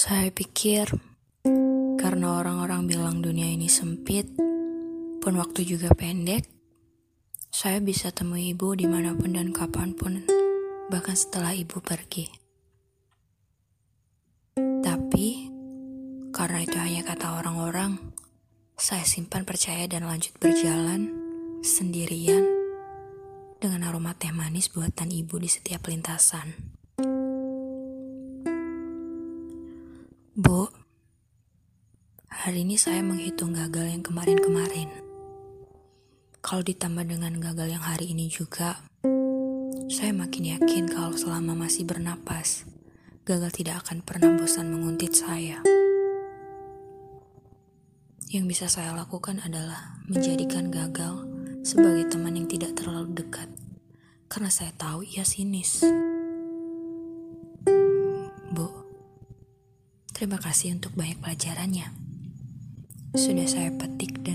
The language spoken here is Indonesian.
Saya pikir karena orang-orang bilang dunia ini sempit, pun waktu juga pendek, saya bisa temui ibu di mana pun dan kapan pun, bahkan setelah ibu pergi. Tapi, karena itu hanya kata orang-orang, saya simpan percaya dan lanjut berjalan sendirian dengan aroma teh manis buatan ibu di setiap lintasan. Bu, hari ini saya menghitung gagal yang kemarin-kemarin. Kalau ditambah dengan gagal yang hari ini juga, saya makin yakin kalau selama masih bernapas, gagal tidak akan pernah bosan menguntit saya. Yang bisa saya lakukan adalah menjadikan gagal sebagai teman yang tidak terlalu dekat, karena saya tahu ia sinis. Terima kasih untuk banyak pelajarannya. Sudah saya petik dan